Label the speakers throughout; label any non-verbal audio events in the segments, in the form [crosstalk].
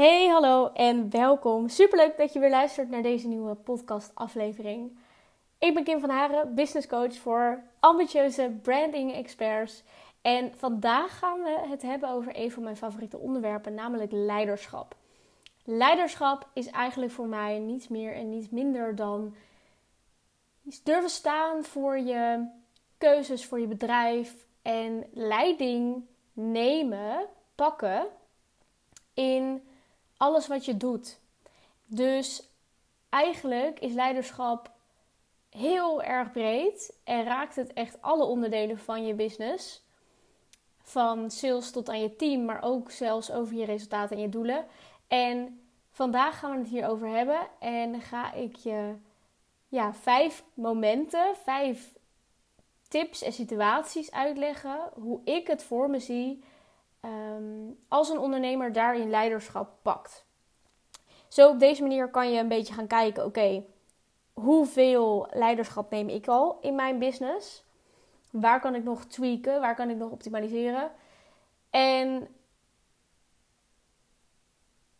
Speaker 1: Hey, hallo en welkom. Superleuk dat je weer luistert naar deze nieuwe podcast aflevering. Ik ben Kim van Haren, business coach voor ambitieuze branding experts. En vandaag gaan we het hebben over een van mijn favoriete onderwerpen, namelijk leiderschap. Leiderschap is eigenlijk voor mij niets meer en niets minder dan durven staan voor je keuzes, voor je bedrijf en leiding nemen, pakken in alles wat je doet. Dus eigenlijk is leiderschap heel erg breed en raakt het echt alle onderdelen van je business. Van sales tot aan je team, maar ook zelfs over je resultaten en je doelen. En vandaag gaan we het hierover hebben en ga ik je ja, vijf momenten, vijf tips en situaties uitleggen hoe ik het voor me zie Ehm, als een ondernemer daarin leiderschap pakt. Zo op deze manier kan je een beetje gaan kijken: oké, hoeveel leiderschap neem ik al in mijn business? Waar kan ik nog tweaken? Waar kan ik nog optimaliseren? En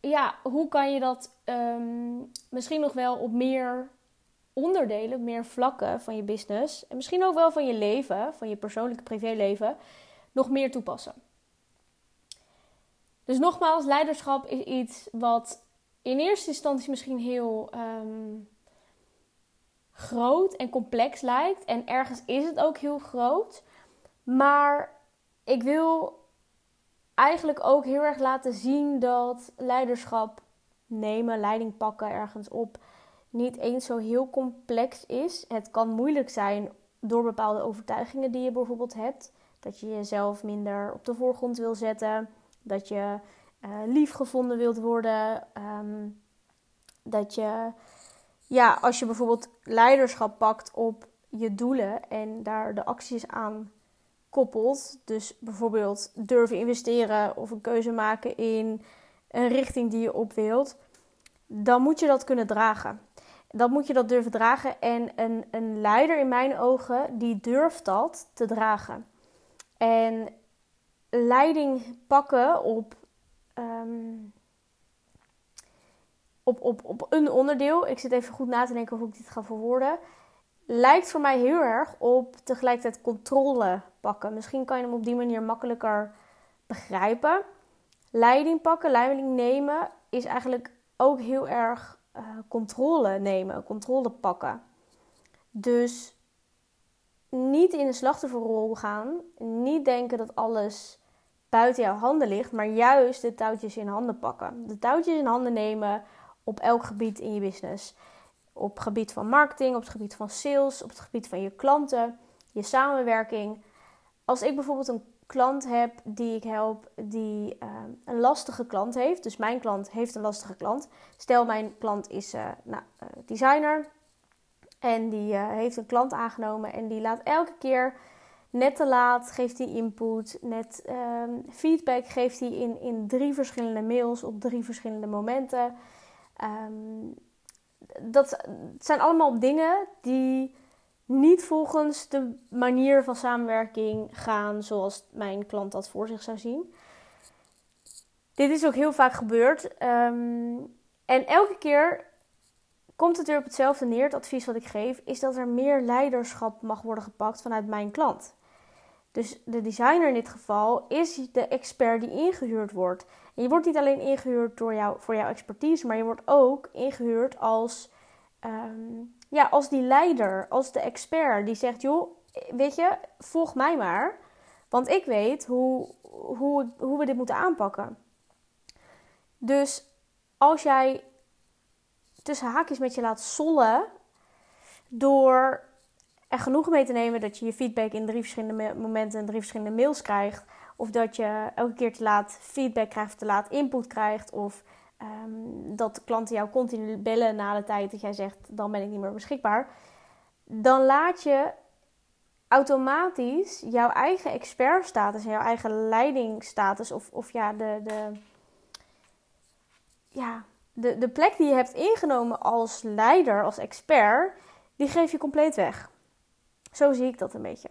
Speaker 1: ja, hoe kan je dat ehm, misschien nog wel op meer onderdelen, meer vlakken van je business en misschien ook wel van je leven, van je persoonlijke privéleven, nog meer toepassen? Dus nogmaals, leiderschap is iets wat in eerste instantie misschien heel ehm, groot en complex lijkt. En ergens is het ook heel groot. Maar ik wil eigenlijk ook heel erg laten zien dat leiderschap nemen, leiding pakken ergens op, niet eens zo heel complex is. Het kan moeilijk zijn door bepaalde overtuigingen die je bijvoorbeeld hebt. Dat je jezelf minder op de voorgrond wil zetten dat je uh, lief gevonden wilt worden. Ehm, dat je, ja, als je bijvoorbeeld leiderschap pakt op je doelen en daar de acties aan koppelt. Dus bijvoorbeeld durven investeren of een keuze maken in een richting die je op wilt. Dan moet je dat kunnen dragen. Dan moet je dat durven dragen. En een, een leider in mijn ogen, die durft dat te dragen. En leiding pakken op, ehm, op, op, op een onderdeel. Ik zit even goed na te denken hoe ik dit ga verwoorden. Lijkt voor mij heel erg op tegelijkertijd controle pakken. Misschien kan je hem op die manier makkelijker begrijpen. Leiding pakken, leiding nemen is eigenlijk ook heel erg uh, controle nemen, controle pakken. Dus niet in de slachtofferrol gaan. Niet denken dat alles buiten jouw handen ligt, maar juist de touwtjes in handen pakken. De touwtjes in handen nemen op elk gebied in je business. Op het gebied van marketing, op het gebied van sales, op het gebied van je klanten, je samenwerking. Als ik bijvoorbeeld een klant heb die ik help, die uh, een lastige klant heeft. Dus mijn klant heeft een lastige klant. Stel, mijn klant is uh, nou, uh, designer en die heeft een klant aangenomen en die laat elke keer Net te laat geeft hij input. Net ehm, feedback geeft hij in, in drie verschillende mails op drie verschillende momenten. Um, dat zijn allemaal dingen die niet volgens de manier van samenwerking gaan zoals mijn klant dat voor zich zou zien. Dit is ook heel vaak gebeurd. Um, en elke keer komt het weer op hetzelfde neer. Het advies wat ik geef is dat er meer leiderschap mag worden gepakt vanuit mijn klant. Dus de designer in dit geval is de expert die ingehuurd wordt. En je wordt niet alleen ingehuurd door jou, voor jouw expertise, maar je wordt ook ingehuurd als, ehm, ja, als die leider, als de expert die zegt: joh, weet je, volg mij maar. Want ik weet hoe, hoe, hoe we dit moeten aanpakken. Dus als jij tussen haakjes met je laat sollen door er genoeg mee te nemen dat je je feedback in drie verschillende momenten en drie verschillende mails krijgt. Of dat je elke keer te laat feedback krijgt, te laat input krijgt. Of um, dat klanten jou continu bellen na de tijd dat jij zegt: dan ben ik niet meer beschikbaar. Dan laat je automatisch jouw eigen expertstatus en jouw eigen leidingstatus, of, of ja, de, de, ja, de, de plek die je hebt ingenomen als leider, als expert, die geef je compleet weg. Zo zie ik dat een beetje.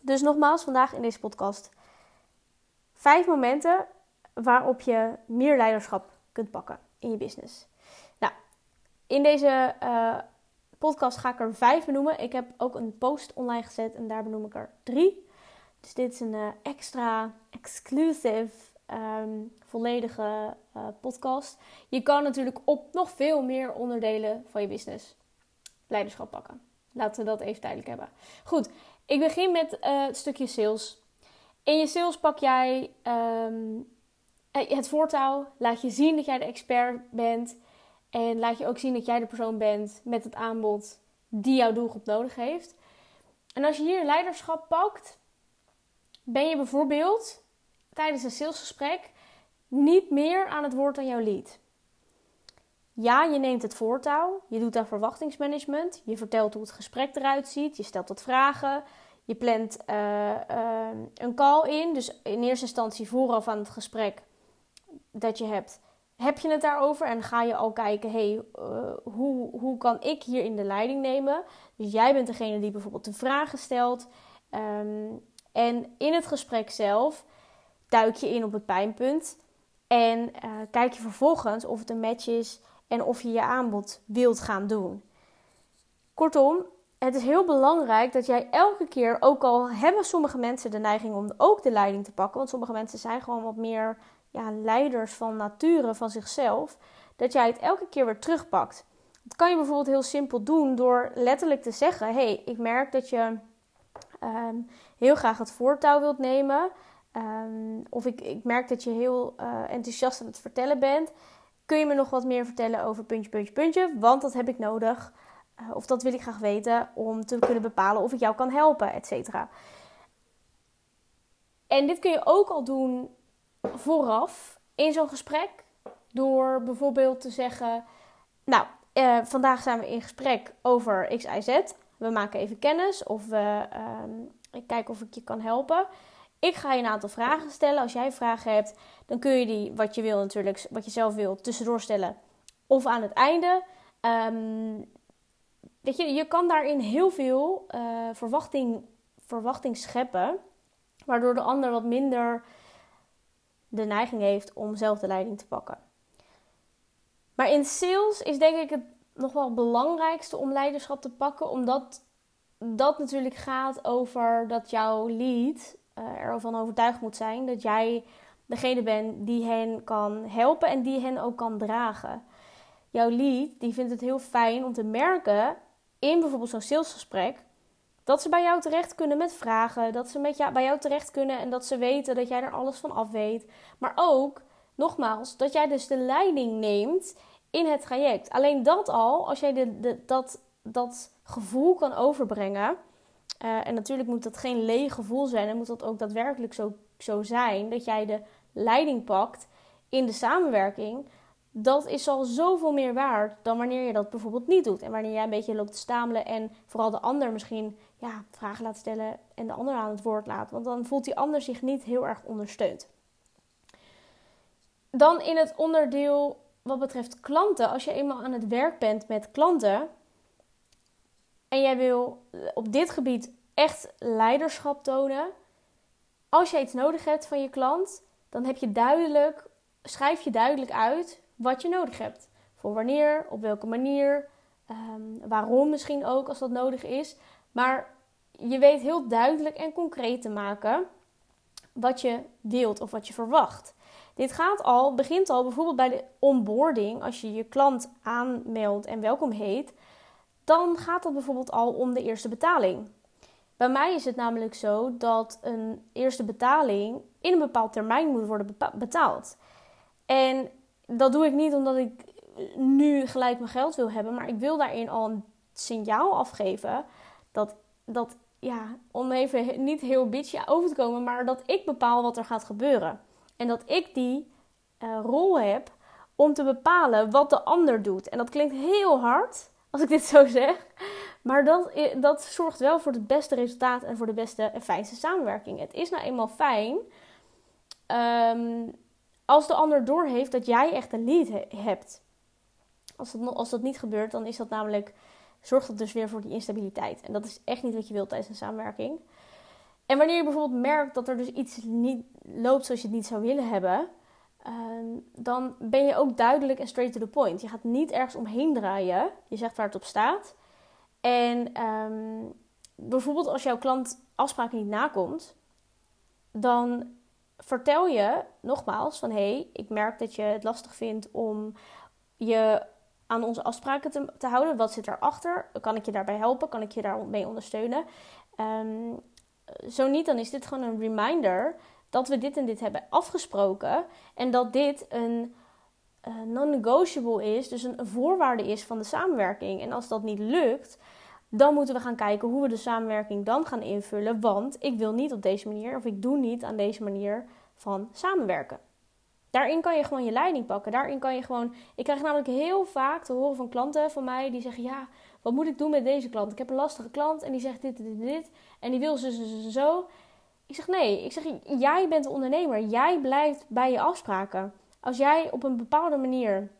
Speaker 1: Dus nogmaals, vandaag in deze podcast vijf momenten waarop je meer leiderschap kunt pakken in je business. Nou, in deze uh, podcast ga ik er vijf benoemen. Ik heb ook een post online gezet en daar benoem ik er drie. Dus dit is een uh, extra exclusive um, volledige uh, podcast. Je kan natuurlijk op nog veel meer onderdelen van je business leiderschap pakken. Laten we dat even duidelijk hebben. Goed, ik begin met uh, het stukje sales. In je sales pak jij um, het voortouw. Laat je zien dat jij de expert bent. En laat je ook zien dat jij de persoon bent met het aanbod die jouw doelgroep nodig heeft. En als je hier leiderschap pakt, ben je bijvoorbeeld tijdens een salesgesprek niet meer aan het woord aan jouw lead. Ja, je neemt het voortouw, je doet daar verwachtingsmanagement, je vertelt hoe het gesprek eruit ziet, je stelt wat vragen, je plant uh, uh, een call in. Dus in eerste instantie vooraf aan het gesprek dat je hebt, heb je het daarover en ga je al kijken, hey, uh, hoe, hoe kan ik hier in de leiding nemen? Dus jij bent degene die bijvoorbeeld de vragen stelt. Um, en in het gesprek zelf duik je in op het pijnpunt. En kijk je vervolgens of het een match is en of je je aanbod wilt gaan doen. Kortom, het is heel belangrijk dat jij elke keer, ook al hebben sommige mensen de neiging om ook de leiding te pakken, want sommige mensen zijn gewoon wat meer ja, leiders van nature, van zichzelf, dat jij het elke keer weer terugpakt. Dat kan je bijvoorbeeld heel simpel doen door letterlijk te zeggen: Hé, hey, ik merk dat je um, heel graag het voortouw wilt nemen. Um, of ik, ik merk dat je heel uh, enthousiast aan het vertellen bent. Kun je me nog wat meer vertellen over puntje, puntje, puntje? Want dat heb ik nodig. Uh, of dat wil ik graag weten om te kunnen bepalen of ik jou kan helpen, et cetera. En dit kun je ook al doen vooraf in zo'n gesprek. Door bijvoorbeeld te zeggen: Nou, uh, vandaag zijn we in gesprek over X, Y, Z. We maken even kennis of we, um, ik kijk of ik je kan helpen. Ik ga je een aantal vragen stellen. Als jij vragen hebt, dan kun je die, wat je wil natuurlijk, wat je zelf wil, tussendoor stellen. Of aan het einde. Um, weet je, je kan daarin heel veel uh, verwachting, verwachting scheppen. Waardoor de ander wat minder de neiging heeft om zelf de leiding te pakken. Maar in sales is denk ik het nog wel het belangrijkste om leiderschap te pakken. Omdat dat natuurlijk gaat over dat jouw lead ervan overtuigd moet zijn dat jij degene bent die hen kan helpen en die hen ook kan dragen. Jouw lead die vindt het heel fijn om te merken in bijvoorbeeld zo'n salesgesprek dat ze bij jou terecht kunnen met vragen, dat ze met jou, bij jou terecht kunnen en dat ze weten dat jij er alles van af weet. Maar ook, nogmaals, dat jij dus de leiding neemt in het traject. Alleen dat al, als jij de, dat, dat gevoel kan overbrengen. Uh, en natuurlijk moet dat geen leeg gevoel zijn. En moet dat ook daadwerkelijk zo, zo zijn. Dat jij de leiding pakt in de samenwerking. Dat is al zoveel meer waard dan wanneer je dat bijvoorbeeld niet doet. En wanneer jij een beetje loopt te stamelen en vooral de ander misschien ja, vragen laat stellen en de ander aan het woord laat. Want dan voelt die ander zich niet heel erg ondersteund. Dan in het onderdeel wat betreft klanten, als je eenmaal aan het werk bent met klanten en jij wil op dit gebied echt leiderschap tonen, als je iets nodig hebt van je klant, dan heb je duidelijk, schrijf je duidelijk uit wat je nodig hebt. Voor wanneer, op welke manier, um, waarom misschien ook als dat nodig is. Maar je weet heel duidelijk en concreet te maken wat je wilt of wat je verwacht. Dit gaat al, begint al bijvoorbeeld bij de onboarding. Als je je klant aanmeldt en welkom heet, dan gaat het bijvoorbeeld al om de eerste betaling. Bij mij is het namelijk zo dat een eerste betaling in een bepaald termijn moet worden betaald. En dat doe ik niet omdat ik nu gelijk mijn geld wil hebben, maar ik wil daarin al een signaal afgeven dat, dat ja, om even niet heel bitchy over te komen, maar dat ik bepaal wat er gaat gebeuren. En dat ik die uh, rol heb om te bepalen wat de ander doet. En dat klinkt heel hard als ik dit zo zeg. Maar dat, dat zorgt wel voor het beste resultaat en voor de beste en fijnste samenwerking. Het is nou eenmaal fijn um, als de ander doorheeft dat jij echt een lead hebt. Als dat, als dat niet gebeurt, dan is dat namelijk, zorgt dat dus weer voor die instabiliteit. En dat is echt niet wat je wilt tijdens een samenwerking. En wanneer je bijvoorbeeld merkt dat er dus iets niet loopt zoals je het niet zou willen hebben, ehm, dan ben je ook duidelijk en straight to the point. Je gaat niet ergens omheen draaien. Je zegt waar het op staat. En ehm, bijvoorbeeld als jouw klant afspraken niet nakomt, dan vertel je nogmaals van hey, ik merk dat je het lastig vindt om je aan onze afspraken te, te houden. Wat zit erachter? Kan ik je daarbij helpen? Kan ik je daarmee ondersteunen? Um, zo niet, dan is dit gewoon een reminder dat we dit en dit hebben afgesproken. En dat dit een uh, non-negotiable is, dus een, voorwaarde is van de samenwerking. En als dat niet lukt, dan moeten we gaan kijken hoe we de samenwerking dan gaan invullen. Want ik wil niet op deze manier, of ik doe niet aan deze manier van samenwerken. Daarin kan je gewoon je leiding pakken. Daarin kan je gewoon. Ik krijg namelijk heel vaak te horen van klanten van mij die zeggen: Ja, wat moet ik doen met deze klant? Ik heb een lastige klant en die zegt dit, dit, dit. En die wil zo, zo, zo, zo. Ik zeg: Nee. Ik zeg: Jij bent de ondernemer. Jij blijft bij je afspraken. Als jij op een bepaalde manier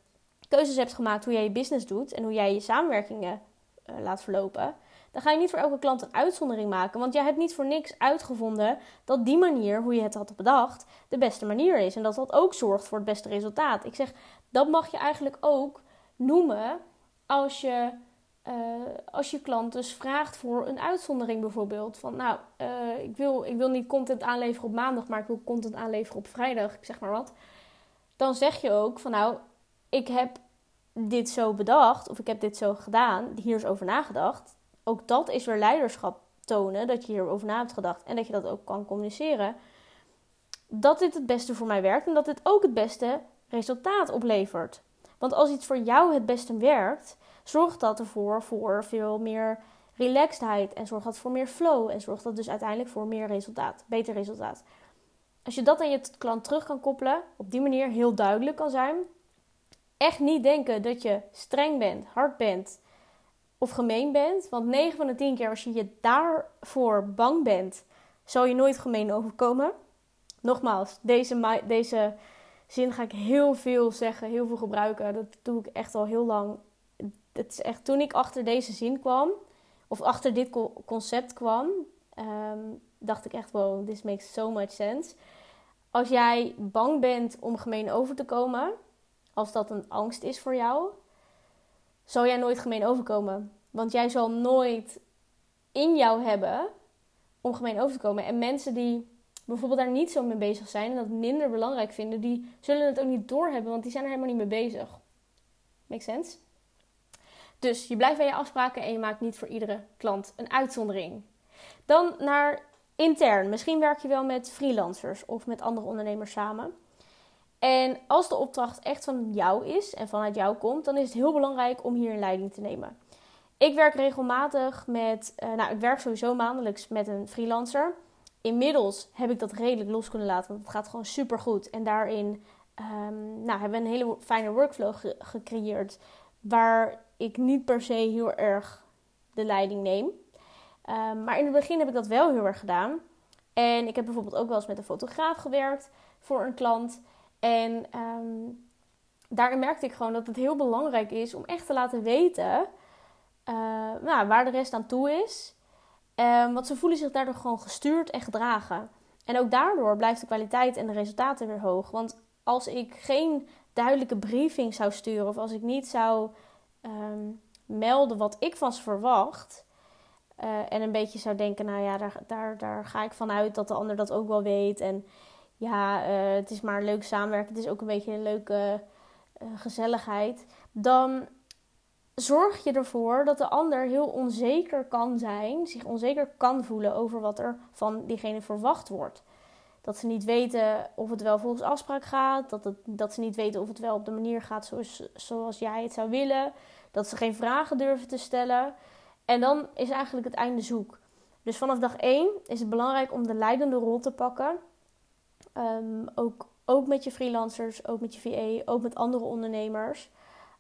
Speaker 1: keuzes hebt gemaakt hoe jij je business doet en hoe jij je samenwerkingen uh, laat verlopen dan ga je niet voor elke klant een uitzondering maken. Want jij hebt niet voor niks uitgevonden dat die manier, hoe je het had bedacht, de beste manier is. En dat dat ook zorgt voor het beste resultaat. Ik zeg, dat mag je eigenlijk ook noemen als je, uh, als je klant dus vraagt voor een uitzondering bijvoorbeeld. Van nou, uh, ik, wil, ik wil niet content aanleveren op maandag, maar ik wil content aanleveren op vrijdag, zeg maar wat. Dan zeg je ook van nou, ik heb dit zo bedacht, of ik heb dit zo gedaan, hier is over nagedacht ook dat is weer leiderschap tonen. Dat je hierover na hebt gedacht en dat je dat ook kan communiceren. Dat dit het beste voor mij werkt en dat dit ook het beste resultaat oplevert. Want als iets voor jou het beste werkt, zorgt dat ervoor voor veel meer relaxedheid en zorgt dat voor meer flow en zorgt dat dus uiteindelijk voor meer resultaat, beter resultaat. Als je dat aan je klant terug kan koppelen, op die manier heel duidelijk kan zijn. Echt niet denken dat je streng bent, hard bent, of gemeen bent. Want 9 van de 10 keer als je je daarvoor bang bent, zal je nooit gemeen overkomen. Nogmaals, deze, deze zin ga ik heel veel zeggen, heel veel gebruiken. Dat doe ik echt al heel lang. Het is echt, toen ik achter deze zin kwam, of achter dit concept kwam, ehm, dacht ik echt, wow, this makes so much sense. Als jij bang bent om gemeen over te komen, als dat een angst is voor jou, zal jij nooit gemeen overkomen. Want jij zal nooit in jou hebben om gemeen over te komen. En mensen die bijvoorbeeld daar niet zo mee bezig zijn en dat minder belangrijk vinden, die zullen het ook niet doorhebben, want die zijn er helemaal niet mee bezig. Make sense? Dus je blijft bij je afspraken en je maakt niet voor iedere klant een uitzondering. Dan naar intern. Misschien werk je wel met freelancers of met andere ondernemers samen. En als de opdracht echt van jou is en vanuit jou komt, dan is het heel belangrijk om hier een leiding te nemen. Ik werk regelmatig met, uh, nou, ik werk sowieso maandelijks met een freelancer. Inmiddels heb ik dat redelijk los kunnen laten, want het gaat gewoon super goed. En daarin um, nou, hebben we een hele fijne workflow gecreëerd, waar ik niet per se heel erg de leiding neem. Um, maar in het begin heb ik dat wel heel erg gedaan. En ik heb bijvoorbeeld ook wel eens met een fotograaf gewerkt voor een klant. En um, daarin merkte ik gewoon dat het heel belangrijk is om echt te laten weten uh, nou, waar de rest aan toe is. Um, want ze voelen zich daardoor gewoon gestuurd en gedragen. En ook daardoor blijft de kwaliteit en de resultaten weer hoog. Want als ik geen duidelijke briefing zou sturen of als ik niet zou um, melden wat ik ze verwacht. Uh, en een beetje zou denken, nou ja, daar, daar, daar ga ik vanuit dat de ander dat ook wel weet. En ja, uh, het is maar leuk samenwerken. Het is ook een beetje een leuke uh, gezelligheid. Dan zorg je ervoor dat de ander heel onzeker kan zijn, zich onzeker kan voelen over wat er van diegene verwacht wordt. Dat ze niet weten of het wel volgens afspraak gaat, dat, het, dat ze niet weten of het wel op de manier gaat zoals, zoals jij het zou willen, dat ze geen vragen durven te stellen. En dan is eigenlijk het einde zoek. Dus vanaf dag 1 is het belangrijk om de leidende rol te pakken. Um, ook, ook met je freelancers, ook met je VA, ook met andere ondernemers.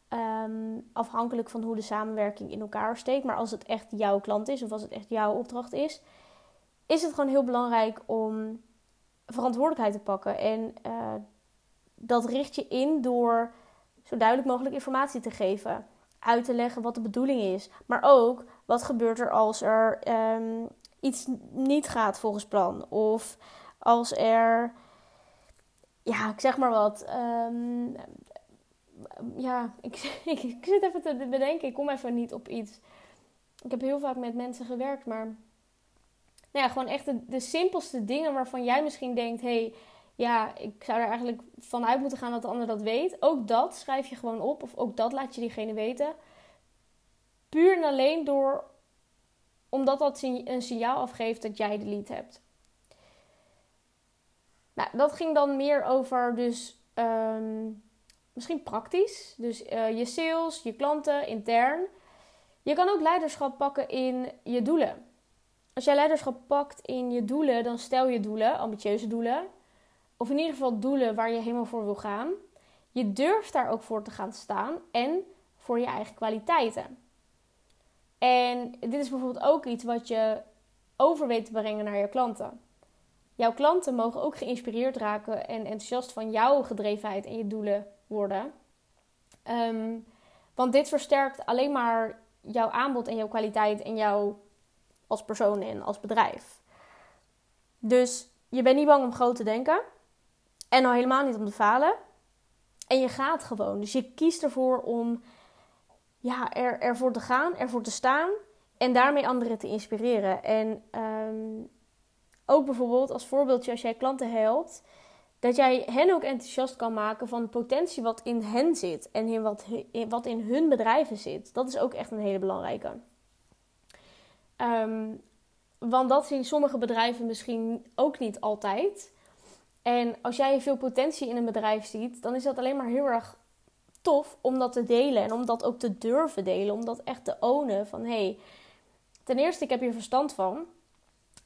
Speaker 1: Um, afhankelijk van hoe de samenwerking in elkaar steekt. Maar als het echt jouw klant is of als het echt jouw opdracht is, is het gewoon heel belangrijk om verantwoordelijkheid te pakken. En uh, dat richt je in door zo duidelijk mogelijk informatie te geven. Uit te leggen wat de bedoeling is. Maar ook wat gebeurt er als er um, iets niet gaat volgens plan. Of als er ja, ik zeg maar wat. Ehm, ja, [laughs] ik, ik, zit even te bedenken. Ik kom even niet op iets. Ik heb heel vaak met mensen gewerkt, maar... Nou ja, gewoon echt de, de simpelste dingen waarvan jij misschien denkt... hey, ja, ik zou er eigenlijk vanuit moeten gaan dat de ander dat weet. Ook dat schrijf je gewoon op. Of ook dat laat je diegene weten. Puur en alleen door... Omdat dat een signaal afgeeft dat jij de lead hebt. Nou, dat ging dan meer over dus... Um, misschien praktisch. Dus uh, je sales, je klanten, intern. Je kan ook leiderschap pakken in je doelen. Als jij leiderschap pakt in je doelen, dan stel je doelen, ambitieuze doelen. Of in ieder geval doelen waar je helemaal voor wil gaan. Je durft daar ook voor te gaan staan en voor je eigen kwaliteiten. En dit is bijvoorbeeld ook iets wat je over weet te brengen naar je klanten. Jouw klanten mogen ook geïnspireerd raken en enthousiast van jouw gedrevenheid en je doelen worden. Ehm, want dit versterkt alleen maar jouw aanbod en jouw kwaliteit en jou als persoon en als bedrijf. Dus je bent niet bang om groot te denken. En al helemaal niet om te falen. En je gaat gewoon. Dus je kiest ervoor om ja, er, ervoor te gaan, ervoor te staan. En daarmee anderen te inspireren. En um, ook bijvoorbeeld als voorbeeldje als jij klanten helpt dat jij hen ook enthousiast kan maken van de potentie wat in hen zit en in wat, wat in hun bedrijven zit. Dat is ook echt een hele belangrijke. Ehm, want dat zien sommige bedrijven misschien ook niet altijd. En als jij veel potentie in een bedrijf ziet, dan is dat alleen maar heel erg tof om dat te delen en om dat ook te durven delen, om dat echt te ownen van hé, hey, ten eerste ik heb hier verstand van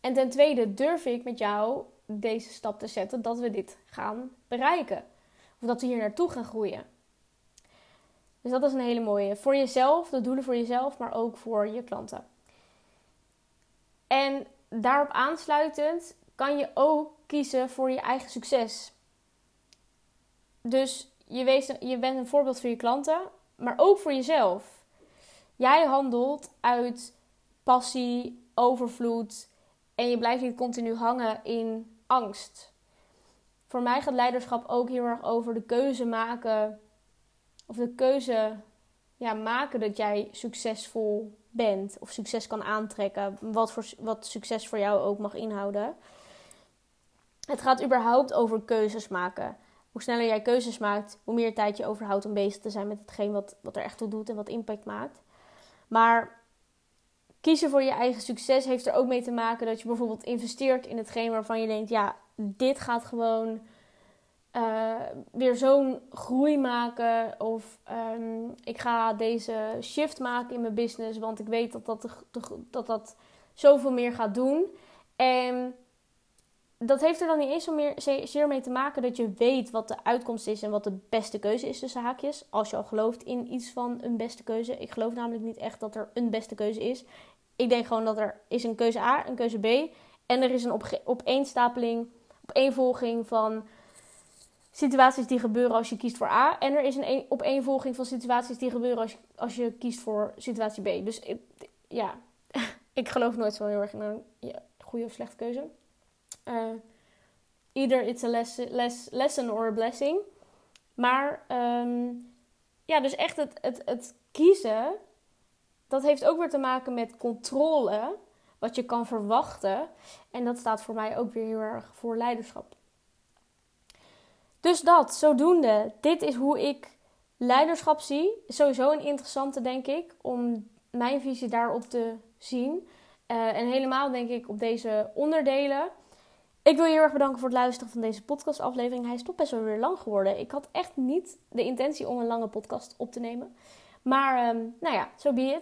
Speaker 1: en ten tweede durf ik met jou deze stap te zetten dat we dit gaan bereiken. Of dat we hier naartoe gaan groeien. Dus dat is een hele mooie. Voor jezelf, de doelen voor jezelf, maar ook voor je klanten. En daarop aansluitend kan je ook kiezen voor je eigen succes. Dus je, je bent een voorbeeld voor je klanten, maar ook voor jezelf. Jij handelt uit passie, overvloed en je blijft niet continu hangen in angst. Voor mij gaat leiderschap ook heel erg over de keuze maken. Of de keuze ja, maken dat jij succesvol bent. Of succes kan aantrekken. Wat, voor, wat succes voor jou ook mag inhouden. Het gaat überhaupt over keuzes maken. Hoe sneller jij keuzes maakt, hoe meer tijd je overhoudt om bezig te zijn met hetgeen wat, wat er echt toe doet en wat impact maakt. Maar kiezen voor je eigen succes heeft er ook mee te maken dat je bijvoorbeeld investeert in hetgeen waarvan je denkt: ja, dit gaat gewoon uh, weer zo'n groei maken. Of um, ik ga deze shift maken in mijn business, want ik weet dat dat, dat, dat zoveel meer gaat doen. En dat heeft er dan niet eens zo meer, zeer mee te maken dat je weet wat de uitkomst is en wat de beste keuze is tussen haakjes. Als je al gelooft in iets van een beste keuze. Ik geloof namelijk niet echt dat er een beste keuze is. Ik denk gewoon dat er is een keuze A, een keuze B. En er is een opeenstapeling, opeenvolging van situaties die gebeuren als je kiest voor A. En er is een opeenvolging van situaties die gebeuren als je, als je kiest voor situatie B. Dus ja, [laughs] ik geloof nooit zo heel erg in een ja, goede of slechte keuze. Uh, either it's a lesson, lesson or a blessing. Maar um, ja, dus echt het, het, het kiezen dat heeft ook weer te maken met controle, wat je kan verwachten. En dat staat voor mij ook weer heel erg voor leiderschap. Dus dat, zodoende, dit is hoe ik leiderschap zie. Sowieso een interessante, denk ik, om mijn visie daarop te zien. Uh, en helemaal, denk ik, op deze onderdelen. Ik wil je heel erg bedanken voor het luisteren van deze podcastaflevering. Hij is toch best wel weer lang geworden. Ik had echt niet de intentie om een lange podcast op te nemen. Maar um, nou ja, zo so be.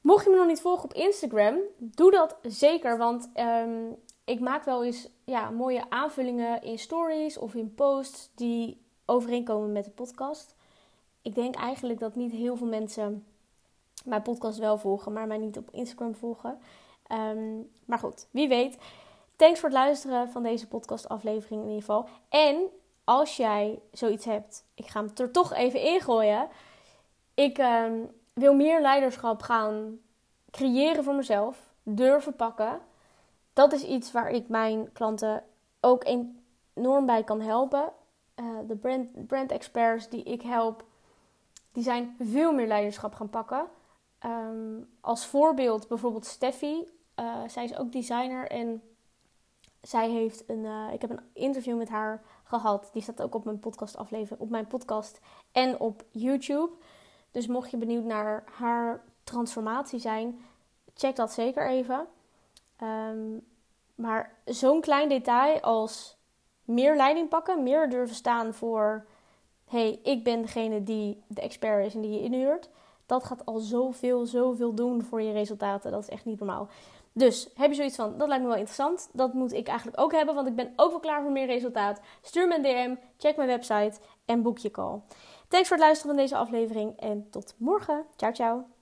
Speaker 1: Mocht je me nog niet volgen op Instagram, doe dat zeker. Want um, ik maak wel eens ja, mooie aanvullingen in stories of in posts die overeenkomen met de podcast. Ik denk eigenlijk dat niet heel veel mensen mijn podcast wel volgen, maar mij niet op Instagram volgen. Um, maar goed, wie weet. Thanks voor het luisteren van deze podcastaflevering in ieder geval. En als jij zoiets hebt, ik ga hem er toch even ingooien. Ik um, wil meer leiderschap gaan creëren voor mezelf, durven pakken. Dat is iets waar ik mijn klanten ook enorm bij kan helpen. Uh, de brand, brand experts die ik help, die zijn veel meer leiderschap gaan pakken. Ehm, als voorbeeld bijvoorbeeld Steffi. Uh, zij is ook designer en zij heeft een. Uh, ik heb een interview met haar gehad. Die staat ook op mijn podcast aflevering, op mijn podcast en op YouTube. Dus mocht je benieuwd naar haar transformatie zijn, check dat zeker even. Um, maar zo'n klein detail als meer leiding pakken, meer durven staan voor: hey, ik ben degene die de expert is en die je inhuurt. Dat gaat al zoveel, zoveel doen voor je resultaten. Dat is echt niet normaal. Dus heb je zoiets van, dat lijkt me wel interessant. Dat moet ik eigenlijk ook hebben, want ik ben ook wel klaar voor meer resultaat. Stuur me een DM, check mijn website en boek je call. Thanks voor het luisteren van deze aflevering en tot morgen. Ciao, ciao.